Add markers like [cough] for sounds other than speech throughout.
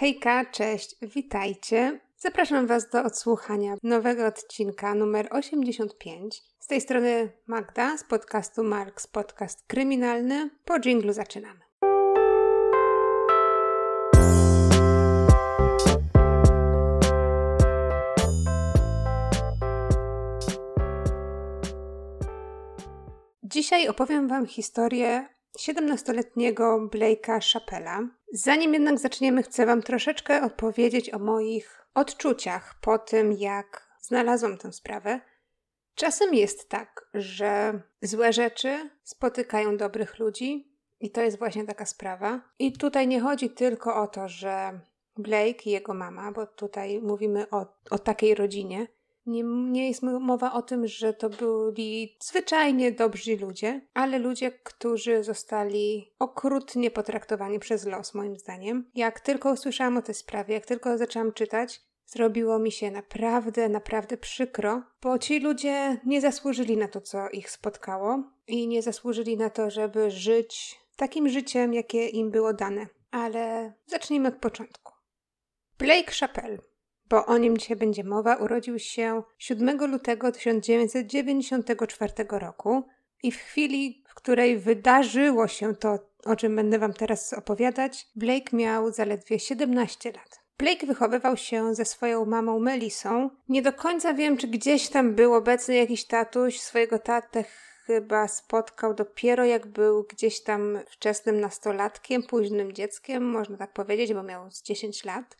Hejka, cześć, witajcie. Zapraszam Was do odsłuchania nowego odcinka numer 85. Z tej strony Magda z podcastu Marks, podcast kryminalny. Po dżinglu zaczynamy. Dzisiaj opowiem Wam historię 17-letniego Blake'a Chappella. Zanim jednak zaczniemy, chcę Wam troszeczkę opowiedzieć o moich odczuciach po tym, jak znalazłam tę sprawę. Czasem jest tak, że złe rzeczy spotykają dobrych ludzi, i to jest właśnie taka sprawa. I tutaj nie chodzi tylko o to, że Blake i jego mama, bo tutaj mówimy o, o takiej rodzinie, nie, nie jest mowa o tym, że to byli zwyczajnie dobrzy ludzie, ale ludzie, którzy zostali okrutnie potraktowani przez los, moim zdaniem. Jak tylko usłyszałam o tej sprawie, jak tylko zaczęłam czytać, zrobiło mi się naprawdę, naprawdę przykro, bo ci ludzie nie zasłużyli na to, co ich spotkało i nie zasłużyli na to, żeby żyć takim życiem, jakie im było dane. Ale zacznijmy od początku. Blake Chappelle bo o nim dzisiaj będzie mowa, urodził się 7 lutego 1994 roku i w chwili, w której wydarzyło się to, o czym będę Wam teraz opowiadać, Blake miał zaledwie 17 lat. Blake wychowywał się ze swoją mamą Melisą. Nie do końca wiem, czy gdzieś tam był obecny jakiś tatuś. Swojego tatę chyba spotkał dopiero jak był gdzieś tam wczesnym nastolatkiem, późnym dzieckiem, można tak powiedzieć, bo miał z 10 lat.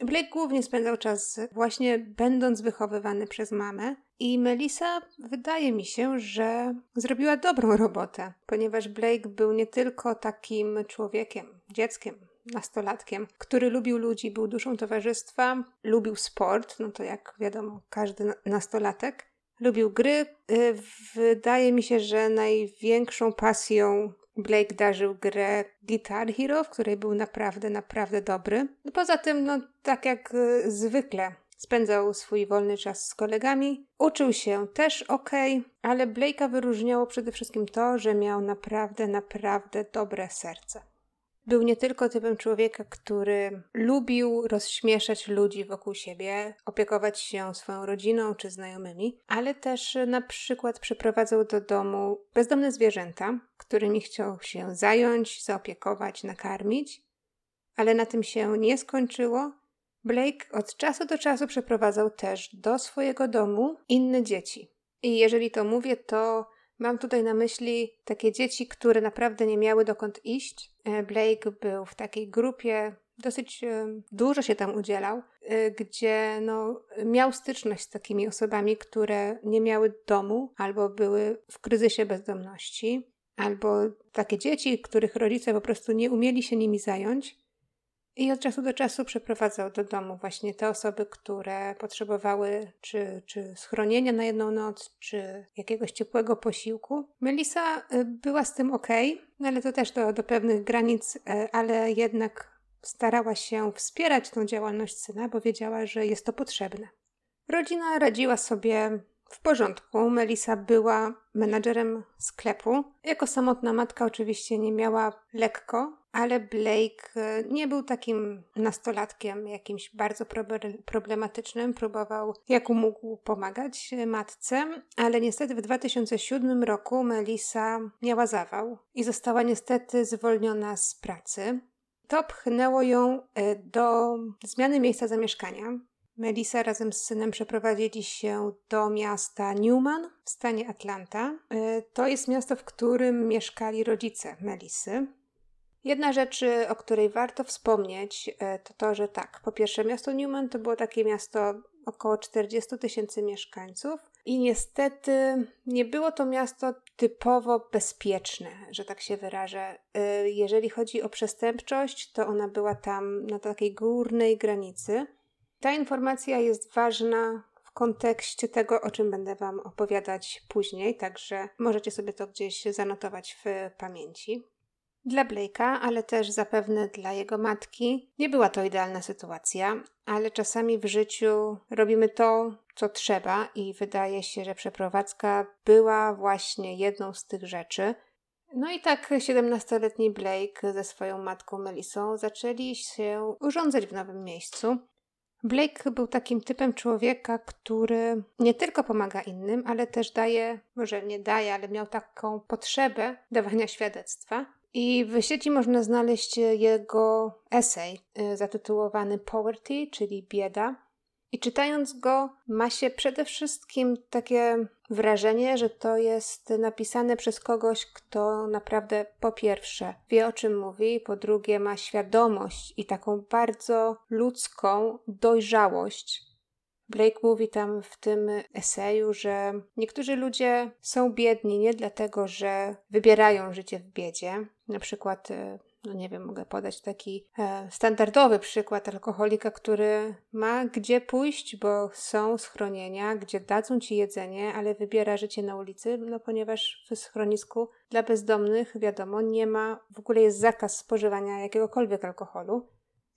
Blake głównie spędzał czas właśnie będąc wychowywany przez mamę i Melissa wydaje mi się, że zrobiła dobrą robotę, ponieważ Blake był nie tylko takim człowiekiem, dzieckiem, nastolatkiem, który lubił ludzi, był duszą towarzystwa, lubił sport, no to jak wiadomo, każdy nastolatek, lubił gry. Y, wydaje mi się, że największą pasją Blake darzył grę Guitar Hero, w której był naprawdę, naprawdę dobry. Poza tym, no tak jak y, zwykle, spędzał swój wolny czas z kolegami. Uczył się też ok, ale Blake'a wyróżniało przede wszystkim to, że miał naprawdę, naprawdę dobre serce. Był nie tylko typem człowieka, który lubił rozśmieszać ludzi wokół siebie, opiekować się swoją rodziną czy znajomymi, ale też na przykład przyprowadzał do domu bezdomne zwierzęta, którymi chciał się zająć, zaopiekować, nakarmić. Ale na tym się nie skończyło. Blake od czasu do czasu przeprowadzał też do swojego domu inne dzieci. I jeżeli to mówię, to Mam tutaj na myśli takie dzieci, które naprawdę nie miały dokąd iść. E, Blake był w takiej grupie, dosyć e, dużo się tam udzielał, e, gdzie no, miał styczność z takimi osobami, które nie miały domu albo były w kryzysie bezdomności, albo takie dzieci, których rodzice po prostu nie umieli się nimi zająć i od czasu do czasu przeprowadzał do domu właśnie te osoby, które potrzebowały czy, czy schronienia na jedną noc, czy jakiegoś ciepłego posiłku. Melisa y, była z tym ok, no ale to też do, do pewnych granic, y, ale jednak starała się wspierać tą działalność syna, bo wiedziała, że jest to potrzebne. Rodzina radziła sobie w porządku. Melisa była menadżerem sklepu. Jako samotna matka oczywiście nie miała lekko, ale Blake e, nie był takim nastolatkiem, jakimś bardzo problematycznym. Próbował jak mógł pomagać matce, ale niestety w 2007 roku Melisa miała zawał i została niestety zwolniona z pracy. To pchnęło ją e, do zmiany miejsca zamieszkania. Melissa razem z synem przeprowadzili się do miasta Newman w stanie Atlanta. E, to jest miasto, w którym mieszkali rodzice Melisy. Jedna rzecz, o której warto wspomnieć, e, to to, że tak, po pierwsze, miasto Newman to było takie miasto około 40 tysięcy mieszkańców i niestety nie było to miasto typowo bezpieczne, że tak się wyrażę. E, jeżeli chodzi o przestępczość, to ona była tam na takiej górnej granicy. Ta informacja jest ważna w kontekście tego, o czym będę Wam opowiadać później, także możecie sobie to gdzieś zanotować w pamięci. Dla Blake'a, ale też zapewne dla jego matki, nie była to idealna sytuacja, ale czasami w życiu robimy to, co trzeba, i wydaje się, że przeprowadzka była właśnie jedną z tych rzeczy. No i tak 17-letni Blake ze swoją matką Melisą zaczęli się urządzać w nowym miejscu. Blake był takim typem człowieka, który nie tylko pomaga innym, ale też daje, może nie daje, ale miał taką potrzebę dawania świadectwa. I w sieci można znaleźć jego esej y, zatytułowany Poverty, czyli bieda. I czytając go, ma się przede wszystkim takie wrażenie, że to jest napisane przez kogoś, kto naprawdę po pierwsze wie o czym mówi, po drugie ma świadomość i taką bardzo ludzką dojrzałość. Blake mówi tam w tym eseju, że niektórzy ludzie są biedni nie dlatego, że wybierają życie w biedzie, na przykład e, no nie wiem, mogę podać taki e, standardowy przykład alkoholika, który ma gdzie pójść, bo są schronienia, gdzie dadzą ci jedzenie, ale wybiera życie na ulicy, no ponieważ w schronisku dla bezdomnych, wiadomo, nie ma, w ogóle jest zakaz spożywania jakiegokolwiek alkoholu.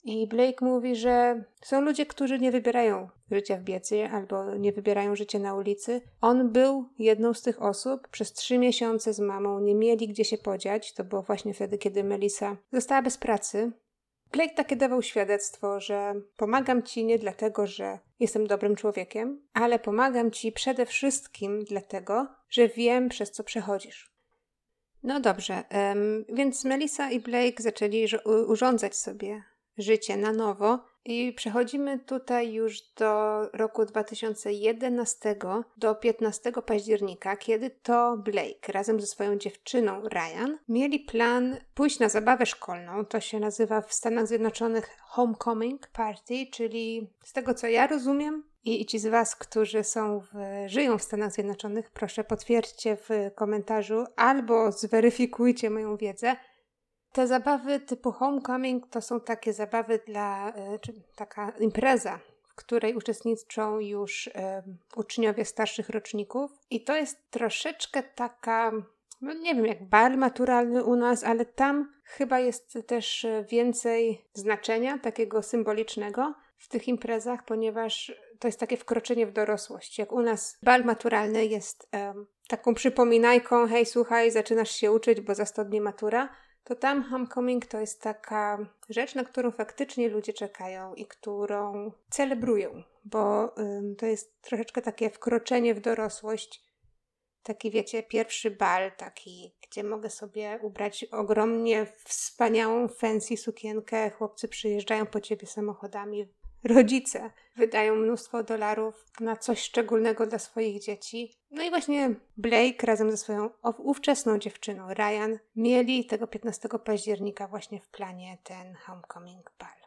I Blake mówi, że są ludzie, którzy nie wybierają życia w biedzie albo nie wybierają życia na ulicy. On był jedną z tych osób. Przez trzy miesiące z mamą nie mieli gdzie się podziać. To było właśnie wtedy, kiedy Melissa została bez pracy. Blake takie dawał świadectwo, że pomagam ci nie dlatego, że jestem dobrym człowiekiem, ale pomagam ci przede wszystkim dlatego, że wiem, przez co przechodzisz. No dobrze, um, więc Melissa i Blake zaczęli urządzać sobie życie na nowo. I przechodzimy tutaj już do roku 2011, do 15 października, kiedy to Blake razem ze swoją dziewczyną Ryan mieli plan pójść na zabawę szkolną. To się nazywa w Stanach Zjednoczonych Homecoming Party, czyli z tego co ja rozumiem, i ci z Was, którzy są w, żyją w Stanach Zjednoczonych, proszę potwierdźcie w komentarzu albo zweryfikujcie moją wiedzę, te zabawy typu homecoming to są takie zabawy dla, e, czy taka impreza, w której uczestniczą już uczniowie starszych roczników. I to jest troszeczkę taka, no nie wiem, jak bal maturalny u nas, ale tam chyba jest też więcej znaczenia takiego symbolicznego w tych imprezach, ponieważ to jest takie wkroczenie w dorosłość. Jak u nas bal maturalny jest um, taką przypominajką, hej, słuchaj, zaczynasz się uczyć, bo za 100 dni matura, to tam homecoming to jest taka rzecz, na którą faktycznie ludzie czekają i którą celebrują, bo ym, to jest troszeczkę takie wkroczenie w dorosłość. Taki, wiecie, pierwszy bal, taki, gdzie mogę sobie ubrać ogromnie wspaniałą, fancy sukienkę. Chłopcy przyjeżdżają po ciebie samochodami, rodzice wydają mnóstwo dolarów na coś szczególnego dla swoich dzieci. No i właśnie Blake razem ze swoją ówczesną dziewczyną Ryan mieli tego 15 października właśnie w planie ten homecoming ball.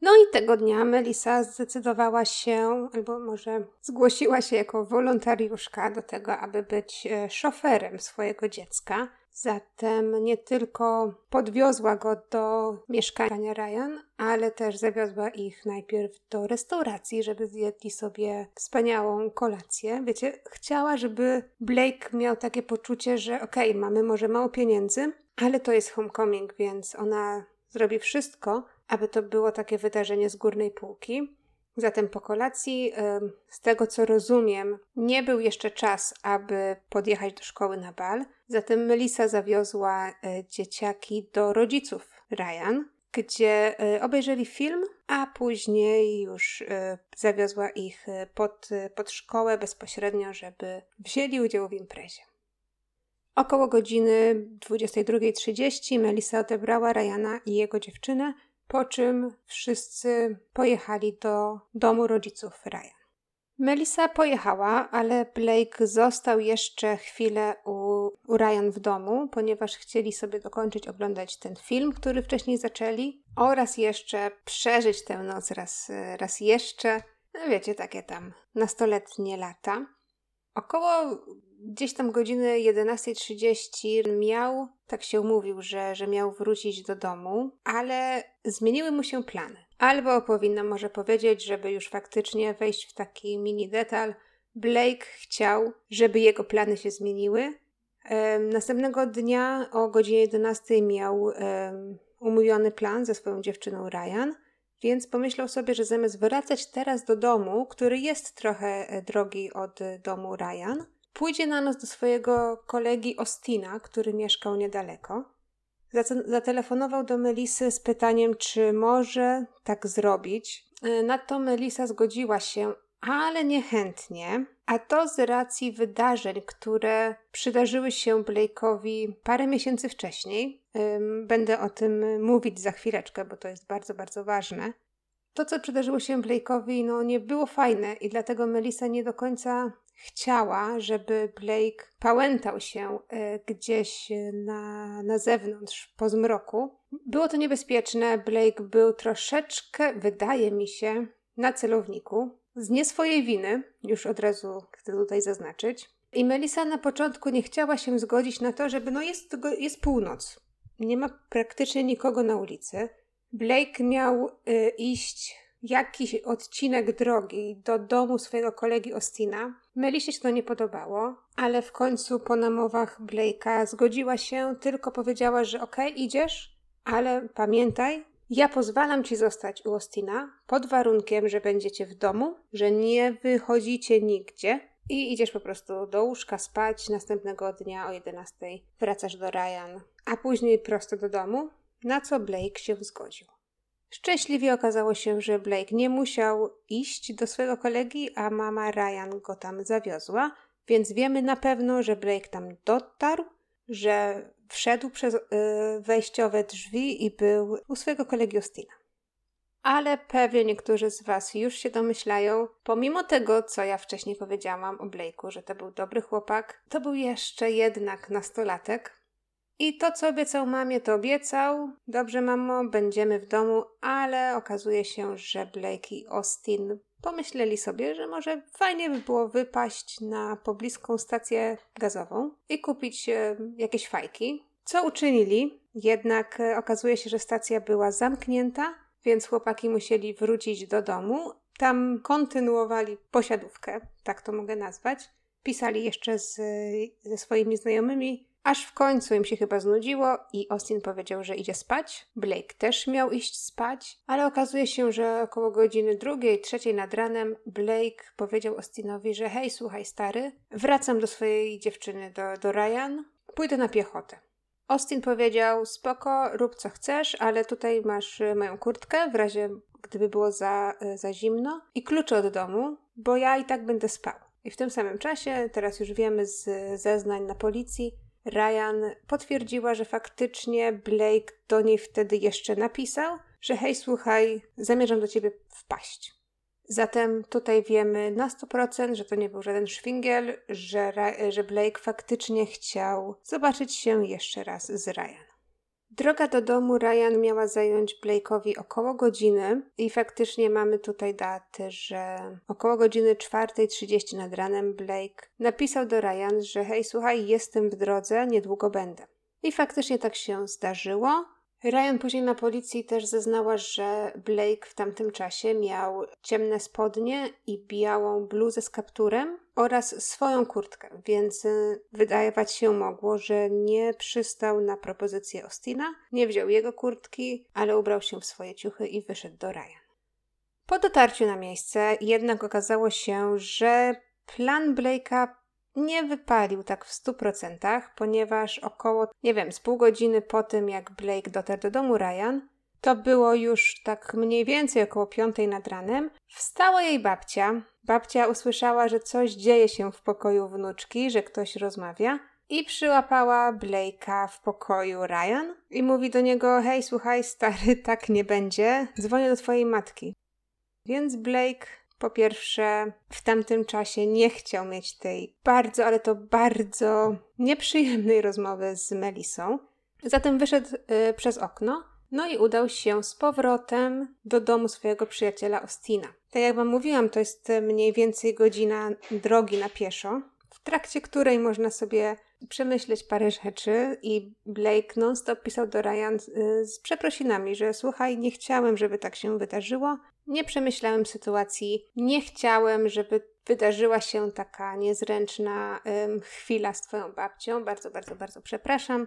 No i tego dnia Melissa zdecydowała się, albo może zgłosiła się jako wolontariuszka do tego, aby być e, szoferem swojego dziecka. Zatem nie tylko podwiozła go do mieszkania Ryan, ale też zawiozła ich najpierw do restauracji, żeby zjedli sobie wspaniałą kolację. Wiecie, chciała, żeby Blake miał takie poczucie, że okej, okay, mamy może mało pieniędzy, ale to jest homecoming, więc ona zrobi wszystko, aby to było takie wydarzenie z górnej półki. Zatem po kolacji, z tego co rozumiem, nie był jeszcze czas, aby podjechać do szkoły na bal. Zatem Melissa zawiozła e, dzieciaki do rodziców Ryan, gdzie e, obejrzeli film, a później już e, zawiozła ich pod, pod szkołę bezpośrednio, żeby wzięli udział w imprezie. Około godziny 22.30 Melissa odebrała Ryana i jego dziewczynę po czym wszyscy pojechali do domu rodziców Ryan. Melissa pojechała, ale Blake został jeszcze chwilę u, u Ryan w domu, ponieważ chcieli sobie dokończyć oglądać ten film, który wcześniej zaczęli, oraz jeszcze przeżyć tę noc raz, raz jeszcze. No wiecie, takie tam nastoletnie lata. Około gdzieś tam godziny 11.30 miał, tak się umówił, że, że miał wrócić do domu, ale zmieniły mu się plany. Albo powinnam może powiedzieć, żeby już faktycznie wejść w taki mini detal, Blake chciał, żeby jego plany się zmieniły. Um, następnego dnia o godzinie 11 miał um, umówiony plan ze swoją dziewczyną Ryan, więc pomyślał sobie, że zamiast wracać teraz do domu, który jest trochę e, drogi od domu Ryan, pójdzie na noc do swojego kolegi Ostina, który mieszkał niedaleko. Zatelefonował do Melisy z pytaniem, czy może tak zrobić. E, na to Melisa zgodziła się, ale niechętnie. A to z racji wydarzeń, które przydarzyły się Blake'owi parę miesięcy wcześniej. Będę o tym mówić za chwileczkę, bo to jest bardzo, bardzo ważne. To, co przydarzyło się Blake'owi, no nie było fajne i dlatego Melissa nie do końca chciała, żeby Blake pałętał się e, gdzieś na, na zewnątrz po zmroku. Było to niebezpieczne. Blake był troszeczkę, wydaje mi się, na celowniku. Z nie swojej winy, już od razu chcę tutaj zaznaczyć. I Melissa na początku nie chciała się zgodzić na to, żeby, no jest, jest północ. Nie ma praktycznie nikogo na ulicy. Blake miał y, iść jakiś odcinek drogi do domu swojego kolegi Ostina. Melisie się to nie podobało, ale w końcu po namowach Blake'a zgodziła się, tylko powiedziała, że okej, okay, idziesz, ale pamiętaj, ja pozwalam ci zostać u Ostina pod warunkiem, że będziecie w domu, że nie wychodzicie nigdzie i idziesz po prostu do łóżka spać. Następnego dnia o 11 wracasz do Ryan, a później prosto do domu, na co Blake się zgodził. Szczęśliwie okazało się, że Blake nie musiał iść do swojego kolegi, a mama Ryan go tam zawiozła, więc wiemy na pewno, że Blake tam dotarł, że wszedł przez y, wejściowe drzwi i był u swojego kolegi Ostina. Ale pewnie niektórzy z Was już się domyślają, pomimo tego, co ja wcześniej powiedziałam o Blake'u, że to był dobry chłopak, to był jeszcze jednak nastolatek, i to, co obiecał mamie, to obiecał. Dobrze, mamo, będziemy w domu, ale okazuje się, że Blake i Austin pomyśleli sobie, że może fajnie by było wypaść na pobliską stację gazową i kupić e, jakieś fajki. Co uczynili? Jednak e, okazuje się, że stacja była zamknięta, więc chłopaki musieli wrócić do domu. Tam kontynuowali posiadówkę, tak to mogę nazwać. Pisali jeszcze z, ze swoimi znajomymi, Aż w końcu im się chyba znudziło i Austin powiedział, że idzie spać. Blake też miał iść spać, ale okazuje się, że około godziny drugiej, trzeciej nad ranem Blake powiedział Austinowi, że hej, słuchaj stary, wracam do swojej dziewczyny, do, do Ryan, pójdę na piechotę. Austin powiedział, spoko, rób co chcesz, ale tutaj masz e, moją kurtkę, w razie gdyby było za, e, za zimno i klucze od domu, bo ja i tak będę spał. I w tym samym czasie, teraz już wiemy z zeznań na policji, Ryan potwierdziła, że faktycznie Blake do niej wtedy jeszcze napisał, że hej, słuchaj, zamierzam do ciebie wpaść. Zatem tutaj wiemy na 100%, że to nie był żaden szwingiel, że, że Blake faktycznie chciał zobaczyć się jeszcze raz z Ryan. Droga do domu Ryan miała zająć Blake'owi około godziny i faktycznie mamy tutaj datę, że około godziny 4.30 nad ranem Blake napisał do Ryan, że hej, słuchaj, jestem w drodze, niedługo będę. I faktycznie tak się zdarzyło. Ryan później na policji też zeznała, że Blake w tamtym czasie miał ciemne spodnie i białą bluzę z kapturem oraz swoją kurtkę, więc y, wydawać się mogło, że nie przystał na propozycję Ostina, nie wziął jego kurtki, ale ubrał się w swoje ciuchy i wyszedł do Ryan. Po dotarciu na miejsce jednak okazało się, że plan Blake'a nie wypalił tak w stu procentach, ponieważ około, nie wiem, z pół godziny po tym, jak Blake dotarł do domu Ryan, to było już tak mniej więcej około piątej nad ranem, wstała jej babcia. Babcia usłyszała, że coś dzieje się w pokoju wnuczki, że ktoś rozmawia i przyłapała Blake'a w pokoju Ryan i mówi do niego: Hej, słuchaj, stary, tak nie będzie, dzwonię do twojej matki. Więc Blake po pierwsze, w tamtym czasie nie chciał mieć tej bardzo, ale to bardzo nieprzyjemnej rozmowy z Melisą. Zatem wyszedł y, przez okno, no i udał się z powrotem do domu swojego przyjaciela Ostina. Tak jak Wam mówiłam, to jest mniej więcej godzina drogi na pieszo, w trakcie której można sobie przemyśleć parę rzeczy i Blake non-stop pisał do Ryan y, z przeprosinami, że słuchaj, nie chciałem, żeby tak się wydarzyło, nie przemyślałem sytuacji, nie chciałem, żeby wydarzyła się taka niezręczna chwila z Twoją babcią. Bardzo, bardzo, bardzo przepraszam.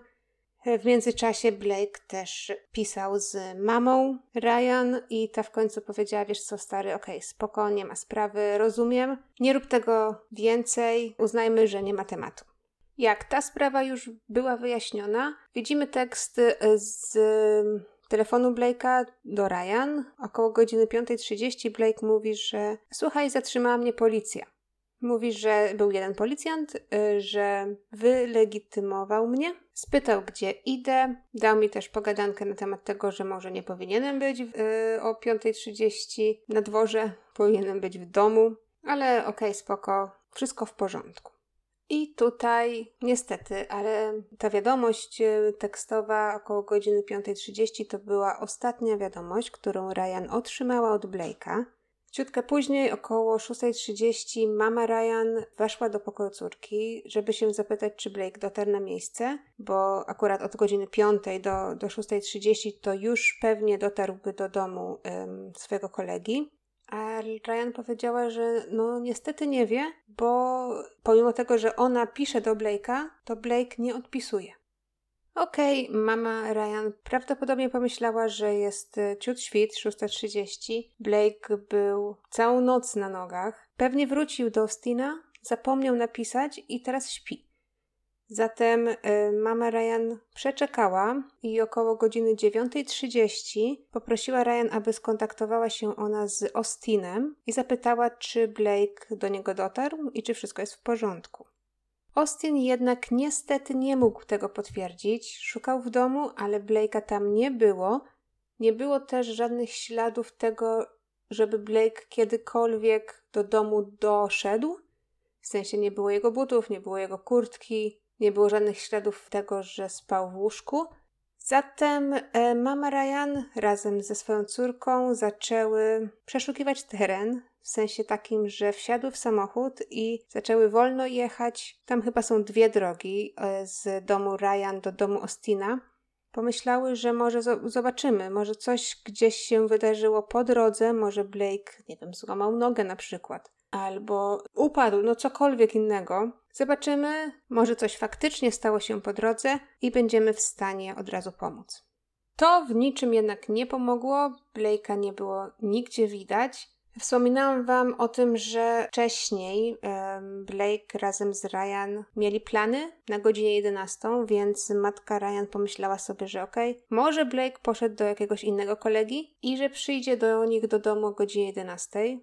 W międzyczasie Blake też pisał z mamą Ryan i ta w końcu powiedziała, wiesz co stary, okej, okay, spoko, nie ma sprawy, rozumiem, nie rób tego więcej, uznajmy, że nie ma tematu. Jak ta sprawa już była wyjaśniona, widzimy tekst z telefonu Blake'a do Ryan. Około godziny 5.30 Blake mówi, że słuchaj, zatrzymała mnie policja. Mówi, że był jeden policjant, y, że wylegitymował mnie, spytał, gdzie idę, dał mi też pogadankę na temat tego, że może nie powinienem być y, o 5.30 na dworze, powinienem być w domu, ale okej, okay, spoko, wszystko w porządku. I tutaj niestety, ale ta wiadomość y, tekstowa około godziny 5.30 to była ostatnia wiadomość, którą Ryan otrzymała od Blake'a. Ciutkę później, około 6.30, mama Ryan weszła do pokoju córki, żeby się zapytać, czy Blake dotarł na miejsce, bo akurat od godziny 5 do, do 6.30 to już pewnie dotarłby do domu um, swojego kolegi. A Ryan powiedziała, że no niestety nie wie, bo pomimo tego, że ona pisze do Blake'a, to Blake nie odpisuje. Okej, okay, mama Ryan prawdopodobnie pomyślała, że jest e, ciut świt, 6.30. Blake był całą noc na nogach. Pewnie wrócił do Austina, zapomniał napisać i teraz śpi. Zatem y, mama Ryan przeczekała i około godziny 9.30 poprosiła Ryan, aby skontaktowała się ona z Austinem i zapytała, czy Blake do niego dotarł i czy wszystko jest w porządku. Austin jednak niestety nie mógł tego potwierdzić. Szukał w domu, ale Blake'a tam nie było. Nie było też żadnych śladów tego, żeby Blake kiedykolwiek do domu doszedł. W sensie nie było jego butów, nie było jego kurtki, nie było żadnych śladów tego, że spał w łóżku. Zatem e, mama Ryan razem ze swoją córką zaczęły przeszukiwać teren, w sensie takim, że wsiadły w samochód i zaczęły wolno jechać. Tam chyba są dwie drogi e, z domu Ryan do domu Ostina. Pomyślały, że może zobaczymy, może coś gdzieś się wydarzyło po drodze, może Blake, nie wiem, złamał nogę na przykład, albo upadł, no cokolwiek innego. Zobaczymy, może coś faktycznie stało się po drodze i będziemy w stanie od razu pomóc. To w niczym jednak nie pomogło, Blake'a nie było nigdzie widać. Wspominałam Wam o tym, że wcześniej Blake razem z Ryan mieli plany na godzinę 11, więc matka Ryan pomyślała sobie, że okej, okay, może Blake poszedł do jakiegoś innego kolegi i że przyjdzie do nich do domu o godzinie 11.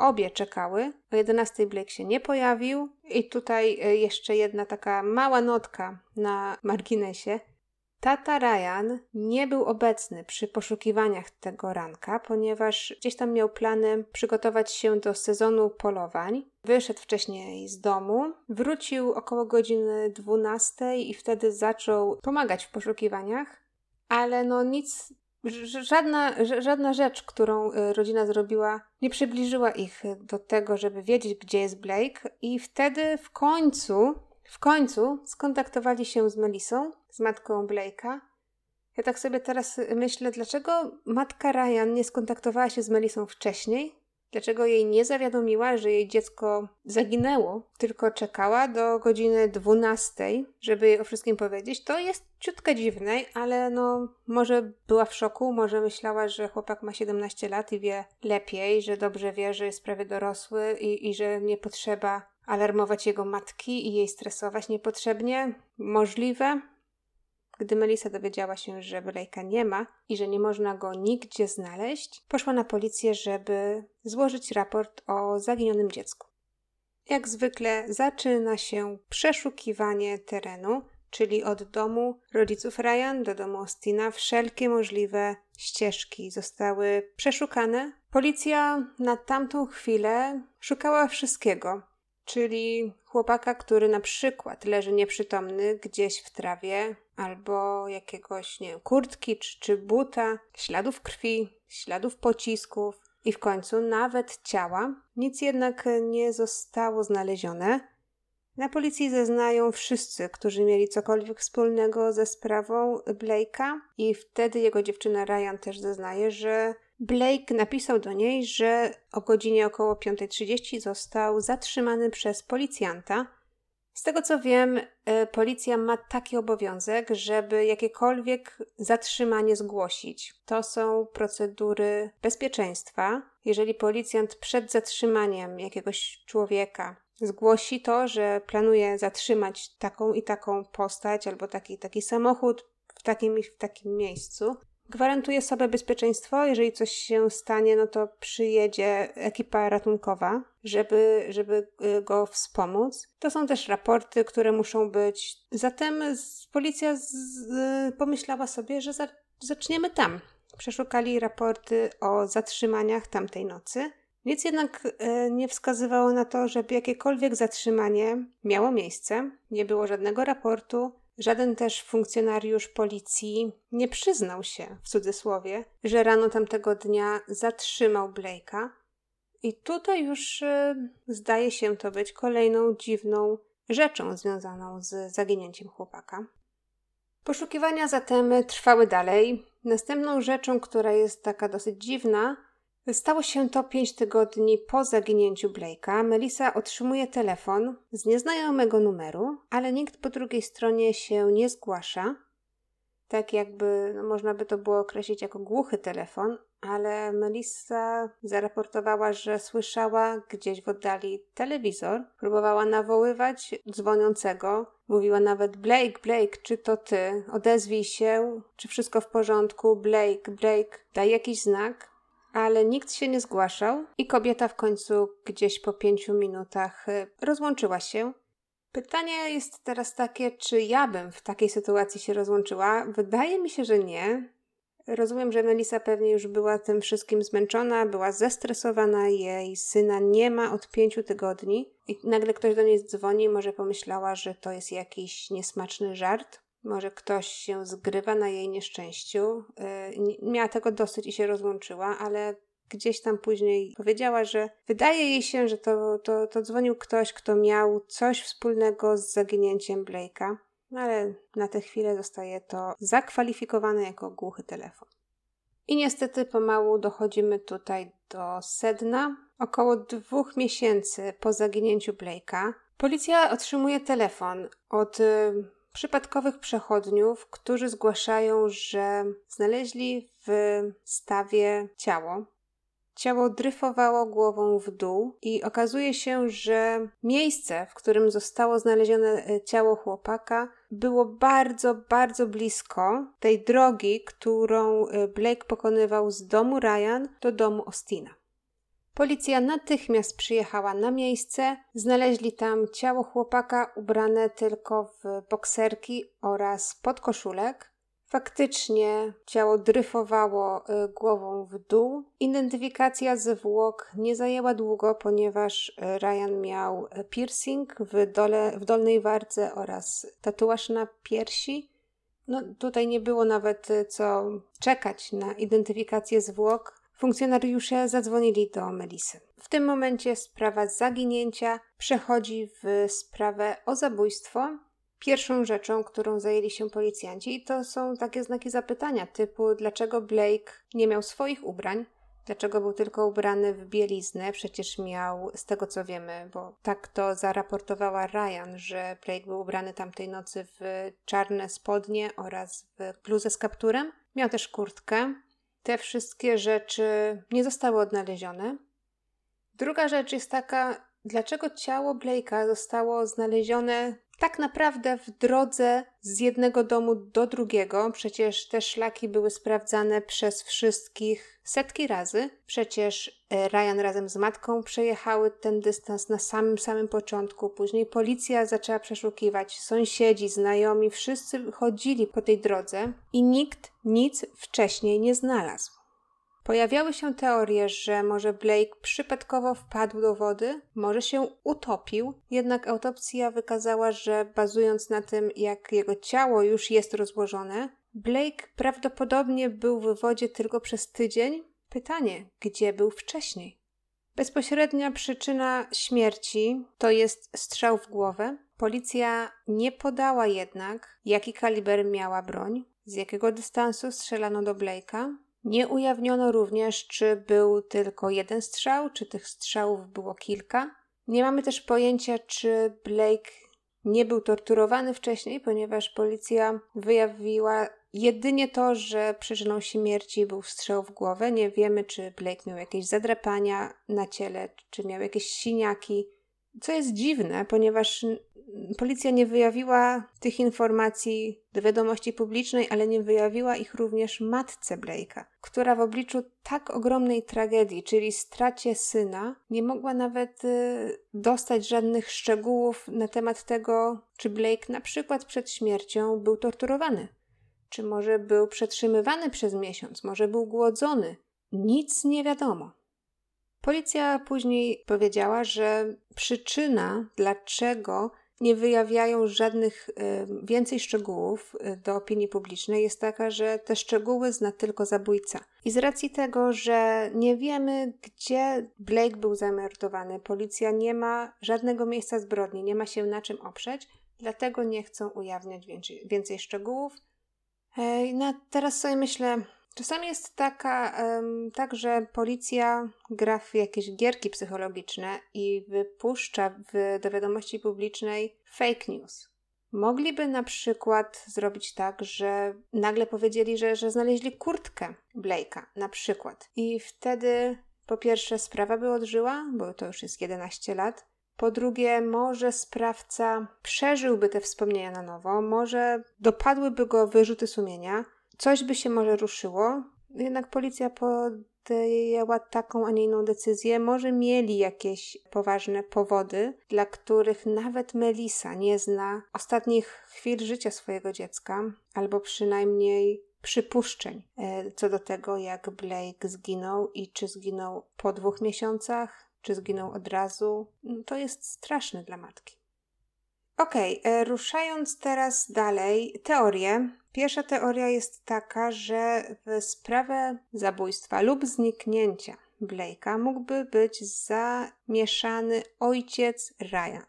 Obie czekały. O 11 Blake się nie pojawił. I tutaj e, jeszcze jedna taka mała notka na marginesie. Tata Ryan nie był obecny przy poszukiwaniach tego ranka, ponieważ gdzieś tam miał plany przygotować się do sezonu polowań. Wyszedł wcześniej z domu, wrócił około godziny 12 i wtedy zaczął pomagać w poszukiwaniach, ale no nic Żadna, żadna rzecz, którą y, rodzina zrobiła, nie przybliżyła ich do tego, żeby wiedzieć, gdzie jest Blake, i wtedy w końcu, w końcu skontaktowali się z Melisą, z matką Blake'a. Ja tak sobie teraz myślę, dlaczego matka Ryan nie skontaktowała się z Melisą wcześniej, Dlaczego jej nie zawiadomiła, że jej dziecko zaginęło, tylko czekała do godziny 12, żeby jej o wszystkim powiedzieć? To jest ciutkę dziwne, ale no może była w szoku, może myślała, że chłopak ma 17 lat i wie lepiej, że dobrze wie, że jest prawie dorosły i, i że nie potrzeba alarmować jego matki i jej stresować niepotrzebnie. Możliwe, gdy Melissa dowiedziała się, że Blake'a nie ma i że nie można go nigdzie znaleźć, poszła na policję, żeby złożyć raport o zaginionym dziecku. Jak zwykle zaczyna się przeszukiwanie terenu, czyli od domu rodziców Ryan do domu Austina wszelkie możliwe ścieżki zostały przeszukane. Policja na tamtą chwilę szukała wszystkiego, czyli chłopaka, który na przykład leży nieprzytomny gdzieś w trawie, albo jakiegoś, nie wiem, kurtki czy, czy buta, śladów krwi, śladów pocisków i w końcu nawet ciała. Nic jednak nie zostało znalezione. Na policji zeznają wszyscy, którzy mieli cokolwiek wspólnego ze sprawą Blake'a, i wtedy jego dziewczyna Ryan też zeznaje, że Blake napisał do niej, że o godzinie około 5.30 został zatrzymany przez policjanta Z tego co wiem, e, policja ma taki obowiązek, żeby jakiekolwiek zatrzymanie zgłosić. To są procedury bezpieczeństwa. Jeżeli policjant przed zatrzymaniem jakiegoś człowieka zgłosi to, że planuje zatrzymać taką i taką postać albo taki taki samochód w takim w takim miejscu, Gwarantuje sobie bezpieczeństwo. Jeżeli coś się stanie, no to przyjedzie ekipa ratunkowa, żeby, żeby y, go wspomóc. To są też raporty, które muszą być. Zatem policja z, pomyślała sobie, że za, zaczniemy tam. Przeszukali raporty o zatrzymaniach tamtej nocy. Nic jednak y, nie wskazywało na to, żeby jakiekolwiek zatrzymanie miało miejsce. Nie było żadnego raportu, Żaden też funkcjonariusz policji nie przyznał się, w cudzysłowie, że rano tamtego dnia zatrzymał Blake'a. I tutaj już y, zdaje się to być kolejną dziwną rzeczą związaną z zaginięciem chłopaka. Poszukiwania zatem trwały dalej. Następną rzeczą, która jest taka dosyć dziwna, Stało się to pięć tygodni po zaginięciu Blake'a. Melissa otrzymuje telefon z nieznajomego numeru, ale nikt po drugiej stronie się nie zgłasza. Tak jakby no, można by to było określić jako głuchy telefon, ale Melissa zaraportowała, że słyszała gdzieś w oddali telewizor, próbowała nawoływać dzwoniącego, mówiła nawet Blake, Blake, czy to ty? Odezwij się, czy wszystko w porządku? Blake, Blake, daj jakiś znak ale nikt się nie zgłaszał i kobieta w końcu gdzieś po pięciu minutach y, rozłączyła się. Pytanie jest teraz takie, czy ja bym w takiej sytuacji się rozłączyła? Wydaje mi się, że nie. Rozumiem, że Melisa pewnie już była tym wszystkim zmęczona, była zestresowana, jej syna nie ma od pięciu tygodni i nagle ktoś do niej dzwoni, może pomyślała, że to jest jakiś niesmaczny żart. Może ktoś się zgrywa na jej nieszczęściu. Y, miała tego dosyć i się rozłączyła, ale gdzieś tam później powiedziała, że wydaje jej się, że to, to, to dzwonił ktoś, kto miał coś wspólnego z zaginięciem Blake'a, no ale na tę chwilę zostaje to zakwalifikowane jako głuchy telefon. I niestety pomału dochodzimy tutaj do sedna. Około dwóch miesięcy po zaginięciu Blake'a policja otrzymuje telefon od y, przypadkowych przechodniów, którzy zgłaszają, że znaleźli w stawie ciało. Ciało dryfowało głową w dół i okazuje się, że miejsce, w którym zostało znalezione e, ciało chłopaka, było bardzo, bardzo blisko tej drogi, którą e, Blake pokonywał z domu Ryan do domu Ostina. Policja natychmiast przyjechała na miejsce. Znaleźli tam ciało chłopaka ubrane tylko w bokserki oraz podkoszulek. Faktycznie ciało dryfowało y, głową w dół. Identyfikacja zwłok nie zajęła długo, ponieważ y, Ryan miał y, piercing w, dole, w dolnej wardze oraz tatuaż na piersi. No, tutaj nie było nawet co czekać na identyfikację zwłok. Funkcjonariusze zadzwonili do Melisy. W tym momencie sprawa zaginięcia przechodzi w sprawę o zabójstwo. Pierwszą rzeczą, którą zajęli się policjanci, to są takie znaki zapytania typu dlaczego Blake nie miał swoich ubrań, dlaczego był tylko ubrany w bieliznę, przecież miał, z tego co wiemy, bo tak to zaraportowała Ryan, że Blake był ubrany tamtej nocy w czarne spodnie oraz w bluzę z kapturem. Miał też kurtkę, te wszystkie rzeczy nie zostały odnalezione. Druga rzecz jest taka, dlaczego ciało Blake'a zostało znalezione tak naprawdę w drodze z jednego domu do drugiego. Przecież te szlaki były sprawdzane przez wszystkich setki razy. Przecież e, Ryan razem z matką przejechały ten dystans na samym samym początku. Później policja zaczęła przeszukiwać, sąsiedzi, znajomi, wszyscy chodzili po tej drodze i nikt nic wcześniej nie znalazł. Pojawiały się teorie, że może Blake przypadkowo wpadł do wody, może się utopił, jednak autopsja wykazała, że bazując na tym, jak jego ciało już jest rozłożone, Blake prawdopodobnie był w wodzie tylko przez tydzień. Pytanie, gdzie był wcześniej? Bezpośrednia przyczyna śmierci to jest strzał w głowę. Policja nie podała jednak, jaki kaliber miała broń, z jakiego dystansu strzelano do Blake'a. Nie ujawniono również, czy był tylko jeden strzał, czy tych strzałów było kilka. Nie mamy też pojęcia, czy Blake nie był torturowany wcześniej, ponieważ policja wyjawiła jedynie to, że przyczyną śmierci był strzał w głowę. Nie wiemy, czy Blake miał jakieś zadrapania na ciele, czy miał jakieś siniaki. Co jest dziwne, ponieważ policja nie wyjawiła tych informacji do wiadomości publicznej, ale nie wyjawiła ich również matce Blake'a, która w obliczu tak ogromnej tragedii, czyli stracie syna, nie mogła nawet y, dostać żadnych szczegółów na temat tego, czy Blake na przykład przed śmiercią był torturowany, czy może był przetrzymywany przez miesiąc, może był głodzony. Nic nie wiadomo. Policja później powiedziała, że przyczyna, dlaczego nie wyjawiają żadnych y, więcej szczegółów y, do opinii publicznej, jest taka, że te szczegóły zna tylko zabójca. I z racji tego, że nie wiemy, gdzie Blake był zamordowany, policja nie ma żadnego miejsca zbrodni, nie ma się na czym oprzeć, dlatego nie chcą ujawniać więcej, więcej szczegółów. No, teraz sobie myślę, Czasami jest taka, tak, że policja gra w jakieś gierki psychologiczne i wypuszcza w, do wiadomości publicznej fake news. Mogliby na przykład zrobić tak, że nagle powiedzieli, że, że znaleźli kurtkę Blake'a, na przykład. I wtedy po pierwsze sprawa by odżyła, bo to już jest 11 lat. Po drugie, może sprawca przeżyłby te wspomnienia na nowo, może dopadłyby go wyrzuty sumienia, coś by się może ruszyło, jednak policja podjęła taką, a nie inną decyzję. Może mieli jakieś poważne powody, dla których nawet Melisa nie zna ostatnich chwil życia swojego dziecka, albo przynajmniej przypuszczeń e, co do tego, jak Blake zginął i czy zginął po dwóch miesiącach, czy zginął od razu. No, to jest straszne dla matki. Okej, okay, e, ruszając teraz dalej, teorie. Pierwsza teoria jest taka, że w sprawę zabójstwa lub zniknięcia Blake'a mógłby być zamieszany ojciec Ryan.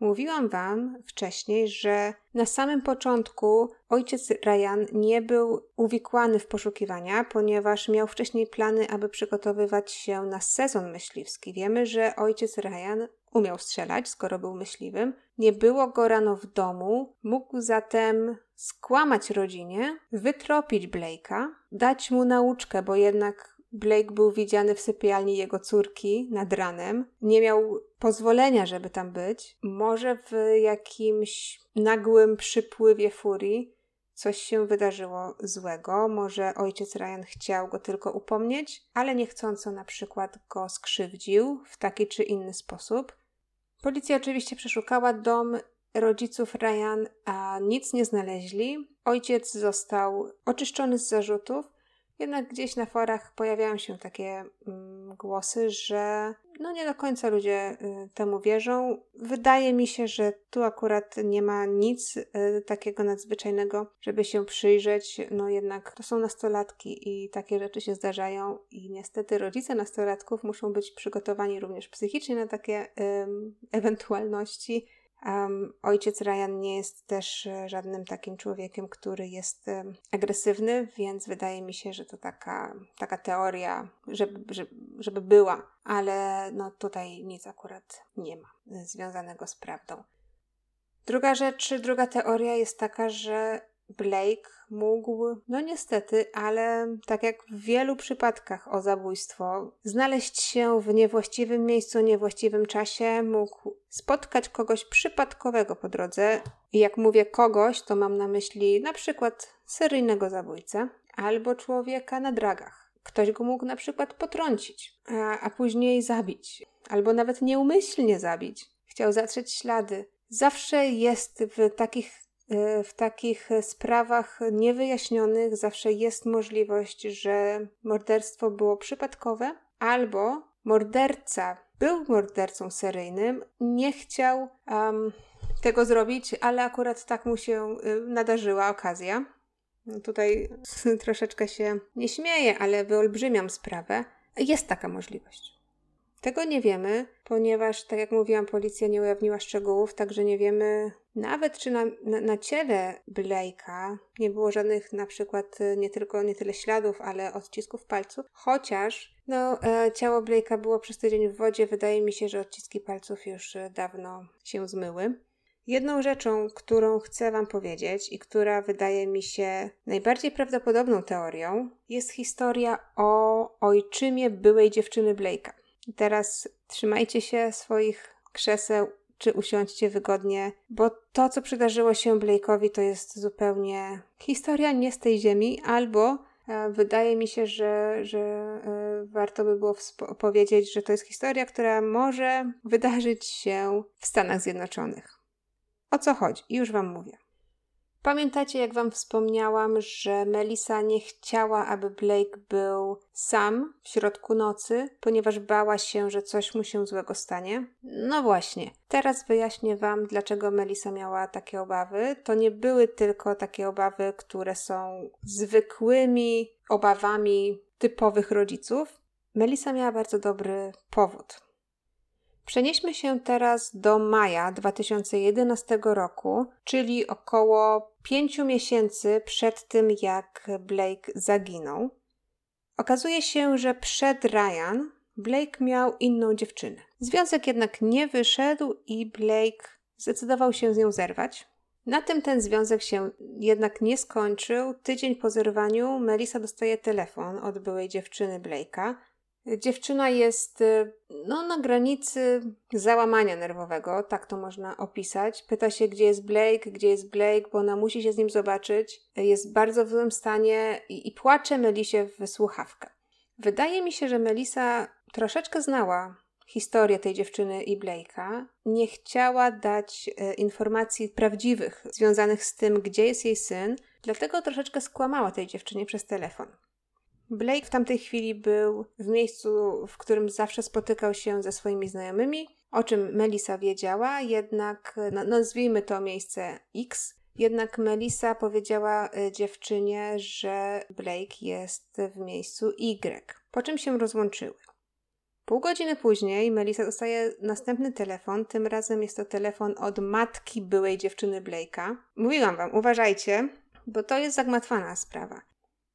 Mówiłam Wam wcześniej, że na samym początku ojciec Ryan nie był uwikłany w poszukiwania, ponieważ miał wcześniej plany, aby przygotowywać się na sezon myśliwski. Wiemy, że ojciec Ryan umiał strzelać, skoro był myśliwym. Nie było go rano w domu, mógł zatem skłamać rodzinie, wytropić Blake'a, dać mu nauczkę, bo jednak Blake był widziany w sypialni jego córki nad ranem. Nie miał pozwolenia, żeby tam być. Może w jakimś nagłym przypływie furii coś się wydarzyło złego. Może ojciec Ryan chciał go tylko upomnieć, ale niechcąco na przykład go skrzywdził w taki czy inny sposób. Policja oczywiście przeszukała dom rodziców Ryan, a nic nie znaleźli. Ojciec został oczyszczony z zarzutów, jednak gdzieś na forach pojawiają się takie mm, głosy, że no nie do końca ludzie y, temu wierzą. Wydaje mi się, że tu akurat nie ma nic y, takiego nadzwyczajnego, żeby się przyjrzeć. No jednak to są nastolatki i takie rzeczy się zdarzają i niestety rodzice nastolatków muszą być przygotowani również psychicznie na takie y, ewentualności Um, ojciec Ryan nie jest też e, żadnym takim człowiekiem, który jest um, agresywny, więc wydaje mi się, że to taka, taka teoria, żeby, żeby, żeby była, ale no tutaj nic akurat nie ma związanego z prawdą. Druga rzecz, druga teoria jest taka, że Blake mógł, no niestety, ale tak jak w wielu przypadkach o zabójstwo, znaleźć się w niewłaściwym miejscu, niewłaściwym czasie, mógł spotkać kogoś przypadkowego po drodze. I jak mówię kogoś, to mam na myśli na przykład seryjnego zabójcę albo człowieka na dragach. Ktoś go mógł na przykład potrącić, a, a później zabić, albo nawet nieumyślnie zabić. Chciał zatrzeć ślady. Zawsze jest w takich w takich sprawach niewyjaśnionych zawsze jest możliwość, że morderstwo było przypadkowe, albo morderca był mordercą seryjnym, nie chciał um, tego zrobić, ale akurat tak mu się y, nadarzyła okazja. Tutaj [laughs] troszeczkę się nie śmieję, ale wyolbrzymiam sprawę. Jest taka możliwość. Tego nie wiemy, ponieważ, tak jak mówiłam, policja nie ujawniła szczegółów, także nie wiemy nawet czy na, na, na ciele Blake'a nie było żadnych na przykład y, nie tylko nie tyle śladów, ale odcisków palców, chociaż no, e, ciało Blake'a było przez tydzień w wodzie, wydaje mi się, że odciski palców już e, dawno się zmyły. Jedną rzeczą, którą chcę Wam powiedzieć i która wydaje mi się najbardziej prawdopodobną teorią, jest historia o ojczymie byłej dziewczyny Blake'a. Teraz trzymajcie się swoich krzeseł, czy usiądźcie wygodnie, bo to, co przydarzyło się Blake'owi, to jest zupełnie historia nie z tej ziemi, albo e, wydaje mi się, że, że e, warto by było powiedzieć, że to jest historia, która może wydarzyć się w Stanach Zjednoczonych. O co chodzi? Już Wam mówię. Pamiętacie, jak Wam wspomniałam, że Melissa nie chciała, aby Blake był sam w środku nocy, ponieważ bała się, że coś mu się złego stanie? No właśnie, teraz wyjaśnię Wam, dlaczego Melissa miała takie obawy. To nie były tylko takie obawy, które są zwykłymi obawami typowych rodziców. Melissa miała bardzo dobry powód. Przenieśmy się teraz do maja 2011 roku, czyli około pięciu miesięcy przed tym, jak Blake zaginął. Okazuje się, że przed Ryan Blake miał inną dziewczynę. Związek jednak nie wyszedł i Blake zdecydował się z nią zerwać. Na tym ten związek się jednak nie skończył. Tydzień po zerwaniu Melissa dostaje telefon od byłej dziewczyny Blake'a, Dziewczyna jest y, no, na granicy załamania nerwowego, tak to można opisać. Pyta się, gdzie jest Blake, gdzie jest Blake, bo ona musi się z nim zobaczyć. Jest bardzo w złym stanie i, i płacze Melisie w słuchawkę. Wydaje mi się, że Melisa troszeczkę znała historię tej dziewczyny i Blake'a. Nie chciała dać e, informacji prawdziwych związanych z tym, gdzie jest jej syn, dlatego troszeczkę skłamała tej dziewczynie przez telefon. Blake w tamtej chwili był w miejscu, w którym zawsze spotykał się ze swoimi znajomymi, o czym Melissa wiedziała, jednak no, nazwijmy to miejsce X. Jednak Melissa powiedziała e, dziewczynie, że Blake jest w miejscu Y, po czym się rozłączyły. Pół godziny później Melissa dostaje następny telefon. Tym razem jest to telefon od matki byłej dziewczyny Blake'a. Mówiłam wam, uważajcie, bo to jest zagmatwana sprawa.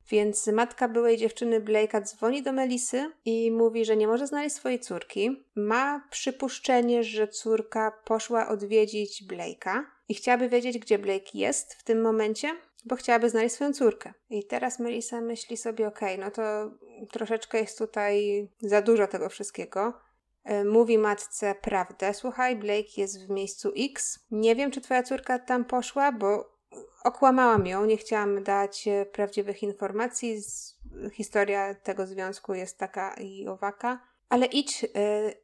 Więc matka byłej dziewczyny Blake'a dzwoni do Melisy i mówi, że nie może znaleźć swojej córki. Ma przypuszczenie, że córka poszła odwiedzić Blake'a i chciałaby wiedzieć, gdzie Blake jest w tym momencie, bo chciałaby znaleźć swoją córkę. I teraz Melisa myśli sobie, okej, okay, no to troszeczkę jest tutaj za dużo tego wszystkiego. E, mówi matce prawdę. Słuchaj, Blake jest w miejscu X. Nie wiem, czy twoja córka tam poszła, bo okłamałam ją, nie chciałam dać e, prawdziwych informacji. Historia tego związku jest taka i owaka. Ale idź yy,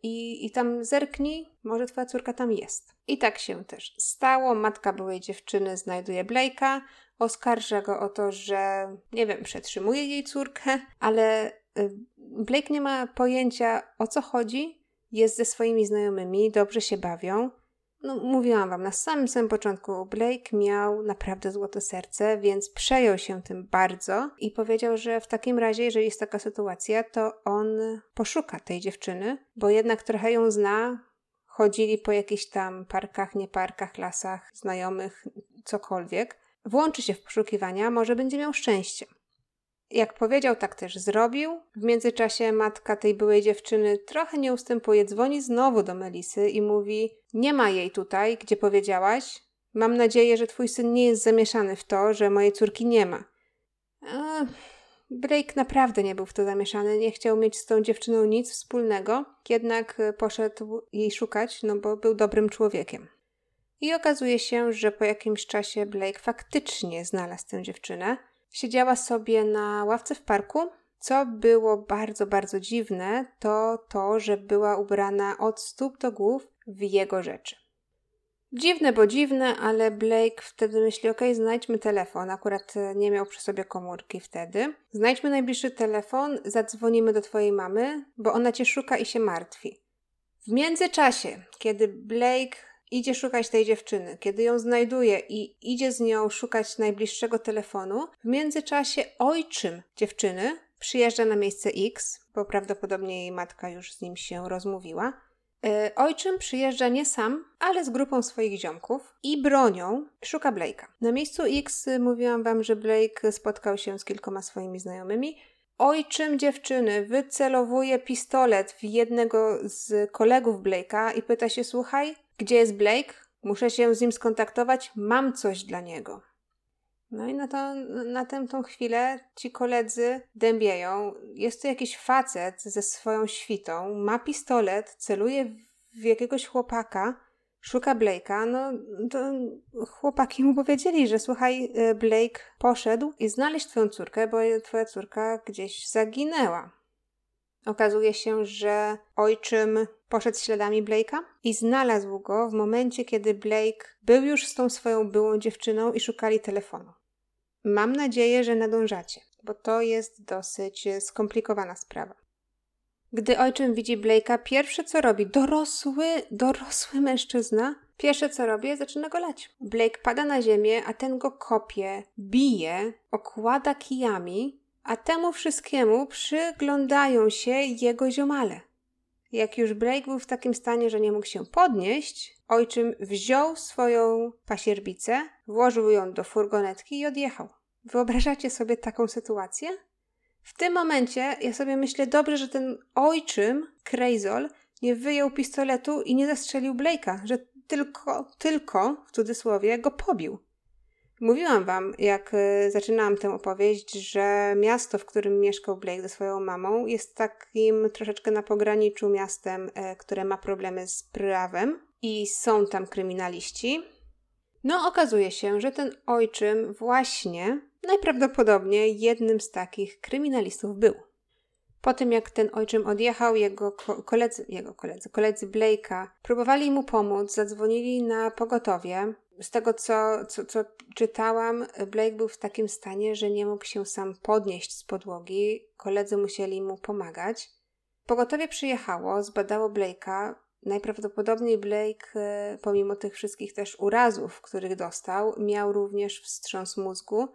i, i tam zerknij, może twoja córka tam jest. I tak się też stało. Matka byłej dziewczyny znajduje Blake'a, oskarża go o to, że nie wiem, przetrzymuje jej córkę, ale yy, Blake nie ma pojęcia o co chodzi. Jest ze swoimi znajomymi, dobrze się bawią. No, mówiłam wam, na samym samym początku Blake miał naprawdę złote serce, więc przejął się tym bardzo i powiedział, że w takim razie, jeżeli jest taka sytuacja, to on poszuka tej dziewczyny, bo jednak trochę ją zna. Chodzili po jakichś tam parkach, nie parkach, lasach, znajomych, cokolwiek. Włączy się w poszukiwania, może będzie miał szczęście. Jak powiedział, tak też zrobił. W międzyczasie matka tej byłej dziewczyny trochę nie ustępuje, dzwoni znowu do Melisy i mówi: Nie ma jej tutaj, gdzie powiedziałaś. Mam nadzieję, że twój syn nie jest zamieszany w to, że mojej córki nie ma. A Blake naprawdę nie był w to zamieszany, nie chciał mieć z tą dziewczyną nic wspólnego, jednak poszedł jej szukać, no bo był dobrym człowiekiem. I okazuje się, że po jakimś czasie Blake faktycznie znalazł tę dziewczynę. Siedziała sobie na ławce w parku. Co było bardzo, bardzo dziwne, to to, że była ubrana od stóp do głów w jego rzeczy. Dziwne, bo dziwne, ale Blake wtedy myśli: OK, znajdźmy telefon. Akurat nie miał przy sobie komórki wtedy. Znajdźmy najbliższy telefon, zadzwonimy do twojej mamy, bo ona cię szuka i się martwi. W międzyczasie, kiedy Blake idzie szukać tej dziewczyny. Kiedy ją znajduje i idzie z nią szukać najbliższego telefonu, w międzyczasie ojczym dziewczyny przyjeżdża na miejsce X, bo prawdopodobnie jej matka już z nim się rozmówiła. Yy, ojczym przyjeżdża nie sam, ale z grupą swoich ziomków i bronią szuka Blake'a. Na miejscu X mówiłam wam, że Blake spotkał się z kilkoma swoimi znajomymi. Ojczym dziewczyny wycelowuje pistolet w jednego z kolegów Blake'a i pyta się: Słuchaj, gdzie jest Blake? Muszę się z nim skontaktować, mam coś dla niego. No i na, to, na tę tą chwilę ci koledzy dębieją. Jest to jakiś facet ze swoją świtą, ma pistolet, celuje w jakiegoś chłopaka, szuka Blake'a. No to chłopaki mu powiedzieli, że słuchaj, e, Blake poszedł i znaleźć twoją córkę, bo twoja córka gdzieś zaginęła. Okazuje się, że ojczym poszedł śladami Blake'a i znalazł go w momencie, kiedy Blake był już z tą swoją byłą dziewczyną i szukali telefonu. Mam nadzieję, że nadążacie, bo to jest dosyć skomplikowana sprawa. Gdy ojczym widzi Blake'a, pierwsze co robi, dorosły, dorosły mężczyzna, pierwsze co robi, zaczyna go lać. Blake pada na ziemię, a ten go kopie, bije, okłada kijami, a temu wszystkiemu przyglądają się jego ziomale. Jak już Blake był w takim stanie, że nie mógł się podnieść, ojczym wziął swoją pasierbicę, włożył ją do furgonetki i odjechał. Wyobrażacie sobie taką sytuację? W tym momencie ja sobie myślę, dobrze, że ten ojczym, Krejzol, nie wyjął pistoletu i nie zastrzelił Blake'a, że tylko, tylko, w cudzysłowie, go pobił. Mówiłam wam, jak e, zaczynałam tę opowieść, że miasto, w którym mieszkał Blake ze swoją mamą, jest takim troszeczkę na pograniczu miastem, e, które ma problemy z prawem i są tam kryminaliści. No, okazuje się, że ten ojczym właśnie najprawdopodobniej jednym z takich kryminalistów był. Po tym jak ten ojczym odjechał, jego koledzy, jego koledzy, koledzy Blake'a próbowali mu pomóc, zadzwonili na pogotowie. Z tego co, co, co czytałam, Blake był w takim stanie, że nie mógł się sam podnieść z podłogi. Koledzy musieli mu pomagać. Pogotowie przyjechało, zbadało Blake'a. Najprawdopodobniej Blake, e, pomimo tych wszystkich też urazów, których dostał, miał również wstrząs mózgu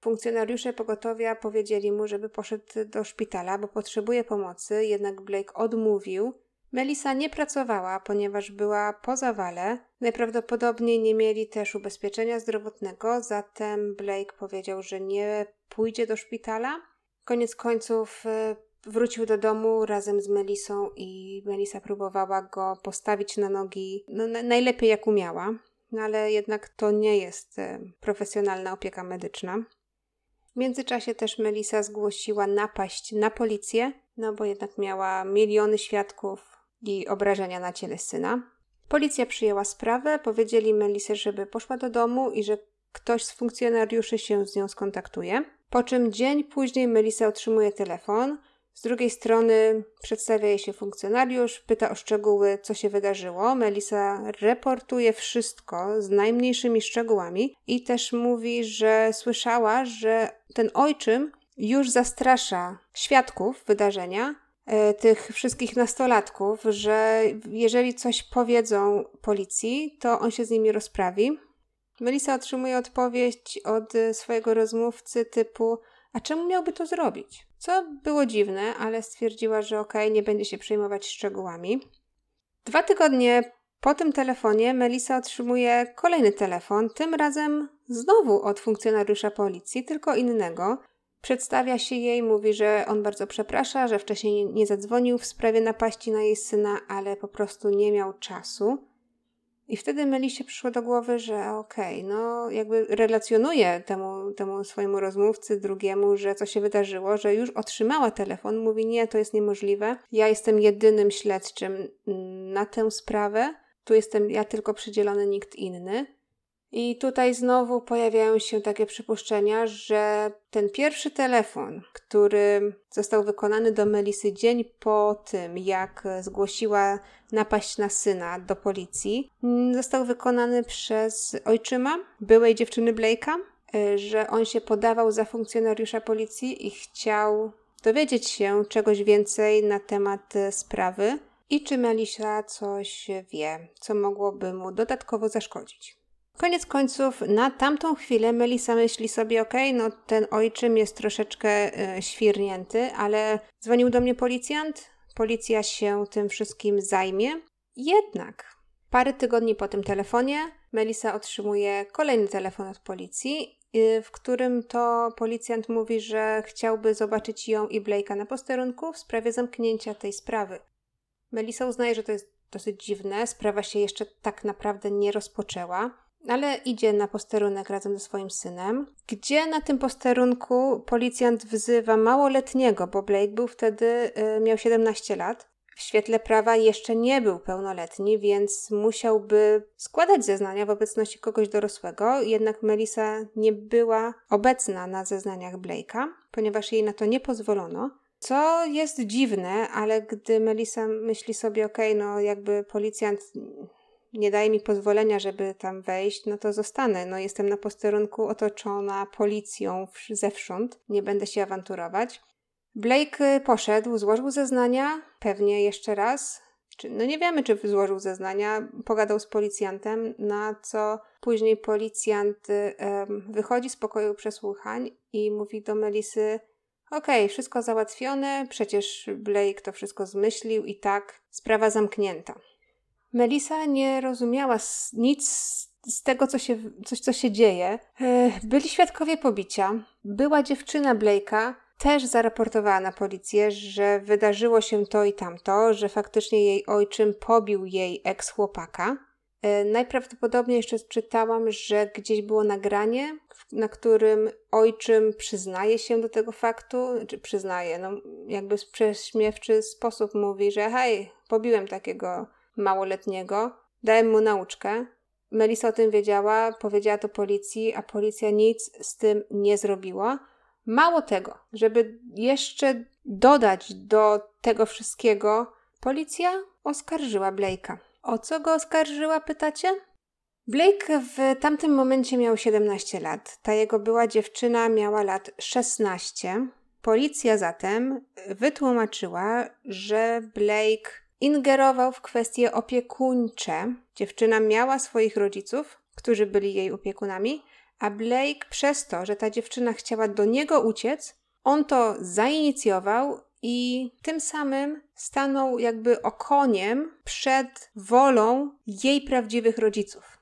Funkcjonariusze pogotowia powiedzieli mu, żeby poszedł do szpitala, bo potrzebuje pomocy, jednak Blake odmówił. Melissa nie pracowała, ponieważ była po zawale. Najprawdopodobniej nie mieli też ubezpieczenia zdrowotnego, zatem Blake powiedział, że nie pójdzie do szpitala. Koniec końców e, wrócił do domu razem z Melisą i Melisa próbowała go postawić na nogi no, najlepiej jak umiała. No ale jednak to nie jest e, profesjonalna opieka medyczna. W międzyczasie też Melisa zgłosiła napaść na policję, no bo jednak miała miliony świadków i obrażenia na ciele syna. Policja przyjęła sprawę, powiedzieli Melisę, żeby poszła do domu i że ktoś z funkcjonariuszy się z nią skontaktuje. Po czym dzień później Melisa otrzymuje telefon, z drugiej strony przedstawia jej się funkcjonariusz, pyta o szczegóły, co się wydarzyło. Melisa reportuje wszystko z najmniejszymi szczegółami i też mówi, że słyszała, że ten ojczym już zastrasza świadków wydarzenia, tych wszystkich nastolatków, że jeżeli coś powiedzą policji, to on się z nimi rozprawi. Melisa otrzymuje odpowiedź od swojego rozmówcy typu: A czemu miałby to zrobić? Co było dziwne, ale stwierdziła, że okej, okay, nie będzie się przejmować szczegółami. Dwa tygodnie po tym telefonie Melisa otrzymuje kolejny telefon, tym razem znowu od funkcjonariusza policji, tylko innego. Przedstawia się jej, mówi, że on bardzo przeprasza, że wcześniej nie zadzwonił w sprawie napaści na jej syna, ale po prostu nie miał czasu. I wtedy Melisie przyszło do głowy, że okej, okay, no jakby relacjonuje temu, temu swojemu rozmówcy drugiemu, że co się wydarzyło, że już otrzymała telefon. Mówi, nie, to jest niemożliwe. Ja jestem jedynym śledczym na tę sprawę. Tu jestem ja tylko przydzielony, nikt inny. I tutaj znowu pojawiają się takie przypuszczenia, że ten pierwszy telefon, który został wykonany do Melisy dzień po tym, jak zgłosiła napaść na syna do policji, został wykonany przez ojczyma byłej dziewczyny Blake'a, że on się podawał za funkcjonariusza policji i chciał dowiedzieć się czegoś więcej na temat y, sprawy i czy Melisa coś wie, co mogłoby mu dodatkowo zaszkodzić. Koniec końców, na tamtą chwilę Melisa myśli sobie, okej, okay, no ten ojczym jest troszeczkę e, świrnięty, ale dzwonił do mnie policjant, policja się tym wszystkim zajmie. Jednak parę tygodni po tym telefonie Melisa otrzymuje kolejny telefon od policji, y, w którym to policjant mówi, że chciałby zobaczyć ją i Blake'a na posterunku w sprawie zamknięcia tej sprawy. Melisa uznaje, że to jest dosyć dziwne. Sprawa się jeszcze tak naprawdę nie rozpoczęła, ale idzie na posterunek razem ze swoim synem, gdzie na tym posterunku policjant wzywa małoletniego, bo Blake był wtedy, y, miał 17 lat. W świetle prawa jeszcze nie był pełnoletni, więc musiałby składać zeznania w obecności kogoś dorosłego, jednak Melissa nie była obecna na zeznaniach Blake'a, ponieważ jej na to nie pozwolono. Co jest dziwne, ale gdy Melissa myśli sobie, okej, okay, no jakby policjant nie daje mi pozwolenia, żeby tam wejść, no to zostanę. No jestem na posterunku otoczona policją zewsząd, nie będę się awanturować. Blake y, poszedł, złożył zeznania, pewnie jeszcze raz. No nie wiemy, czy złożył zeznania, pogadał z policjantem, na co później policjant um, wychodzi z pokoju przesłuchań i mówi do Melisy: Okej, okay, wszystko załatwione, przecież Blake to wszystko zmyślił i tak, sprawa zamknięta. Melisa nie rozumiała nic z tego, co się, coś, co się dzieje. E, byli świadkowie pobicia. Była dziewczyna Blake'a, też zaraportowała na policję, że wydarzyło się to i tamto, że faktycznie jej ojczym pobił jej ex-chłopaka. E, najprawdopodobniej jeszcze czytałam, że gdzieś było nagranie, na którym ojczym przyznaje się do tego faktu, czy przyznaje, no jakby w prześmiewczy sposób mówi, że hej, pobiłem takiego małoletniego, dałem mu nauczkę. Melisa o tym wiedziała, powiedziała to policji, a policja nic z tym nie zrobiła. Mało tego, żeby jeszcze dodać do tego wszystkiego, policja oskarżyła Blake'a. O co go oskarżyła, pytacie? Blake w tamtym momencie miał 17 lat. Ta jego była dziewczyna miała lat 16. Policja zatem wytłumaczyła, że Blake ingerował w kwestie opiekuńcze. Dziewczyna miała swoich rodziców, którzy byli jej opiekunami, a Blake przez to, że ta dziewczyna chciała do niego uciec, on to zainicjował i tym samym stanął jakby okoniem przed wolą jej prawdziwych rodziców.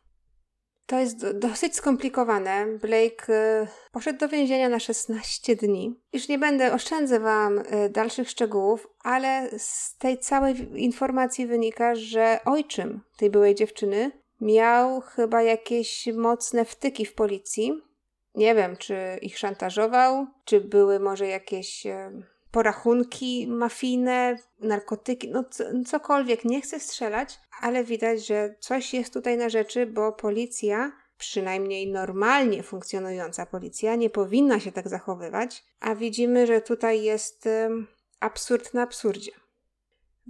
To jest dosyć skomplikowane. Blake y, poszedł do więzienia na 16 dni. Już nie będę, oszczędzę Wam y, dalszych szczegółów, ale z tej całej informacji wynika, że ojczym tej byłej dziewczyny miał chyba jakieś mocne wtyki w policji. Nie wiem, czy ich szantażował, czy były może jakieś porachunki mafijne, narkotyki, no cokolwiek. Nie chcę strzelać, ale widać, że coś jest tutaj na rzeczy, bo policja, przynajmniej normalnie funkcjonująca policja, nie powinna się tak zachowywać, a widzimy, że tutaj jest absurd na absurdzie.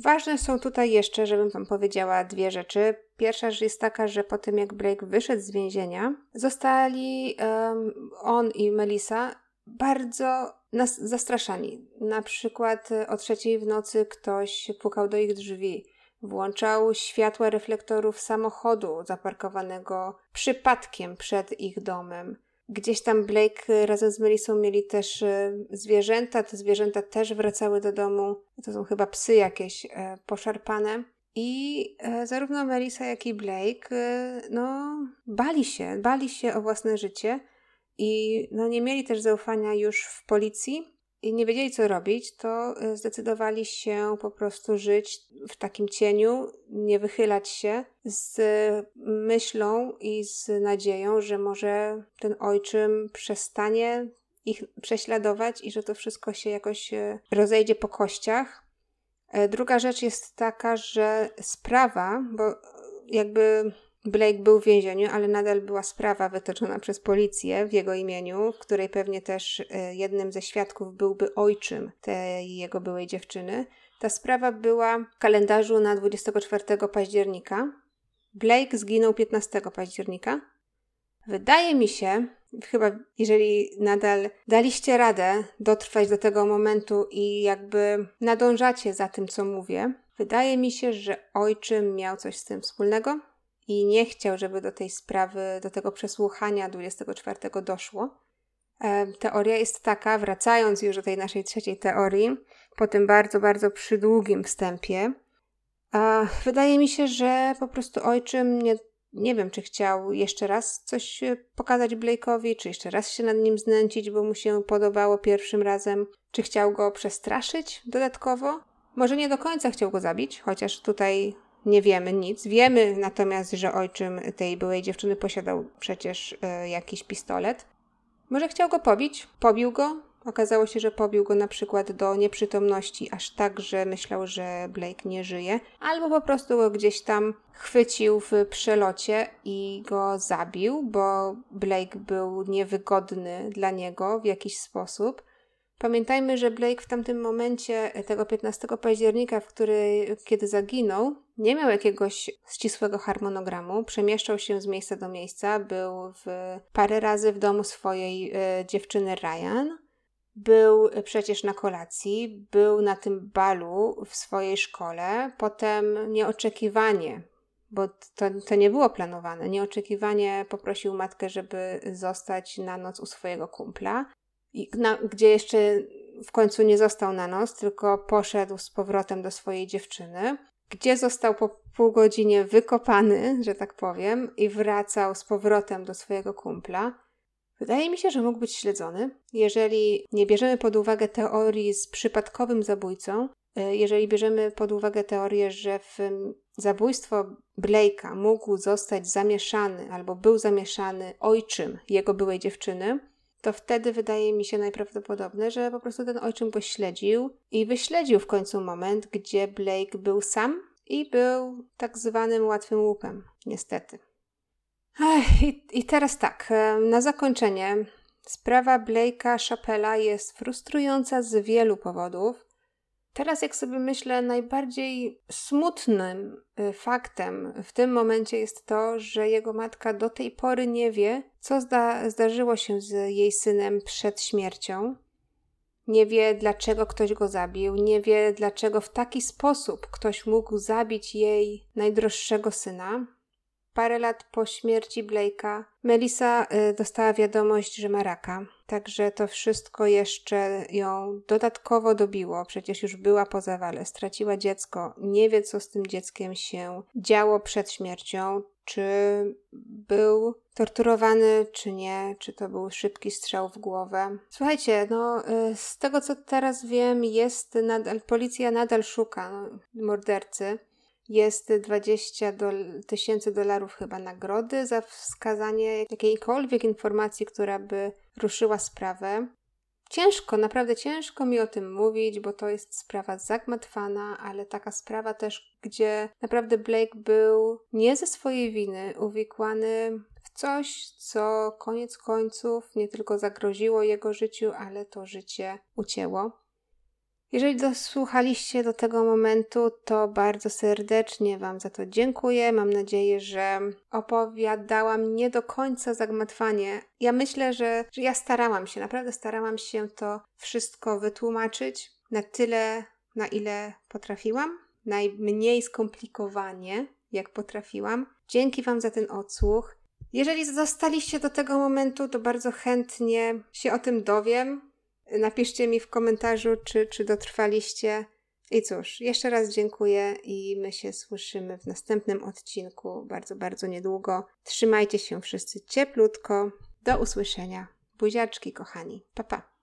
Ważne są tutaj jeszcze, żebym Wam powiedziała dwie rzeczy. Pierwsza rzecz jest taka, że po tym jak Blake wyszedł z więzienia, zostali um, on i Melissa bardzo nas zastraszani. Na przykład e, o trzeciej w nocy ktoś pukał do ich drzwi, włączał światła reflektorów samochodu zaparkowanego przypadkiem przed ich domem. Gdzieś tam Blake razem z Melissą mieli też e, zwierzęta, te zwierzęta też wracały do domu. To są chyba psy jakieś e, poszarpane. I zarówno Melissa, jak i Blake, no, bali się, bali się o własne życie i no, nie mieli też zaufania już w policji i nie wiedzieli, co robić, to e, zdecydowali się po prostu żyć w takim cieniu, nie wychylać się z myślą i z nadzieją, że może ten ojczym przestanie ich prześladować i że to wszystko się jakoś e, rozejdzie po kościach. E, druga rzecz jest taka, że sprawa, bo jakby Blake był w więzieniu, ale nadal była sprawa wytoczona przez policję w jego imieniu, w której pewnie też e, jednym ze świadków byłby ojczym tej jego byłej dziewczyny. Ta sprawa była w kalendarzu na 24 października. Blake zginął 15 października. Wydaje mi się, chyba jeżeli nadal daliście radę dotrwać do tego momentu i jakby nadążacie za tym, co mówię, wydaje mi się, że ojczym miał coś z tym wspólnego i nie chciał, żeby do tej sprawy, do tego przesłuchania 24 doszło. E, teoria jest taka, wracając już do tej naszej trzeciej teorii, po tym bardzo, bardzo przydługim wstępie, wydaje mi się, że po prostu ojczym nie, nie wiem, czy chciał jeszcze raz coś pokazać Blake'owi, czy jeszcze raz się nad nim znęcić, bo mu się podobało pierwszym razem, czy chciał go przestraszyć dodatkowo. Może nie do końca chciał go zabić, chociaż tutaj nie wiemy nic. Wiemy natomiast, że ojczym tej byłej dziewczyny posiadał przecież y, jakiś pistolet. Może chciał go pobić? Pobił go? Okazało się, że pobił go na przykład do nieprzytomności, aż tak, że myślał, że Blake nie żyje, albo po prostu go gdzieś tam chwycił w przelocie i go zabił, bo Blake był niewygodny dla niego w jakiś sposób. Pamiętajmy, że Blake w tamtym momencie, tego 15 października, w który, kiedy zaginął, nie miał jakiegoś ścisłego harmonogramu. Przemieszczał się z miejsca do miejsca, był w, parę razy w domu swojej y, dziewczyny Ryan. Był przecież na kolacji, był na tym balu w swojej szkole, potem nieoczekiwanie, bo to, to nie było planowane, nieoczekiwanie poprosił matkę, żeby zostać na noc u swojego kumpla na, gdzie jeszcze w końcu nie został na noc, tylko poszedł z powrotem do swojej dziewczyny, gdzie został po pół godzinie wykopany, że tak powiem, i wracał z powrotem do swojego kumpla. Wydaje mi się, że mógł być śledzony. Jeżeli nie bierzemy pod uwagę teorii z przypadkowym zabójcą, e, jeżeli bierzemy pod uwagę teorię, że w zabójstwo Blake'a mógł zostać zamieszany albo był zamieszany ojczym jego byłej dziewczyny, to wtedy wydaje mi się najprawdopodobne, że po prostu ten ojczym go śledził i wyśledził w końcu moment, gdzie Blake był sam i był tak zwanym łatwym łupem, niestety. Ech, i, I teraz tak, na zakończenie. Sprawa Blake'a Chapela jest frustrująca z wielu powodów. Teraz, jak sobie myślę, najbardziej smutnym y, faktem w tym momencie jest to, że jego matka do tej pory nie wie, co zda zdarzyło się z jej synem przed śmiercią. Nie wie, dlaczego ktoś go zabił, nie wie, dlaczego w taki sposób ktoś mógł zabić jej najdroższego syna. Parę lat po śmierci Blake'a, Melissa y, dostała wiadomość, że ma raka. Także to wszystko jeszcze ją dodatkowo dobiło. Przecież już była po zawale, straciła dziecko, nie wie, co z tym dzieckiem się działo przed śmiercią. Czy był torturowany, czy nie, czy to był szybki strzał w głowę. Słuchajcie, no y, z tego co teraz wiem, jest nadal, policja nadal szuka mordercy jest 20 do, tysięcy dolarów chyba nagrody za wskazanie jakiejkolwiek informacji, która by ruszyła sprawę. Ciężko, naprawdę ciężko mi o tym mówić, bo to jest sprawa zagmatwana, ale taka sprawa też, gdzie naprawdę Blake był nie ze swojej winy uwikłany w coś, co koniec końców nie tylko zagroziło jego życiu, ale to życie ucięło. Jeżeli dosłuchaliście do tego momentu, to bardzo serdecznie Wam za to dziękuję. Mam nadzieję, że opowiadałam nie do końca zagmatwanie. Ja myślę, że, że ja starałam się, naprawdę starałam się to wszystko wytłumaczyć na tyle, na ile potrafiłam, najmniej skomplikowanie, jak potrafiłam. Dzięki Wam za ten odsłuch. Jeżeli zostaliście do tego momentu, to bardzo chętnie się o tym dowiem. Napiszcie mi w komentarzu, czy, czy dotrwaliście. I cóż, jeszcze raz dziękuję i my się słyszymy w następnym odcinku bardzo, bardzo niedługo. Trzymajcie się wszyscy cieplutko. Do usłyszenia. Buziaczki, kochani. Pa, pa.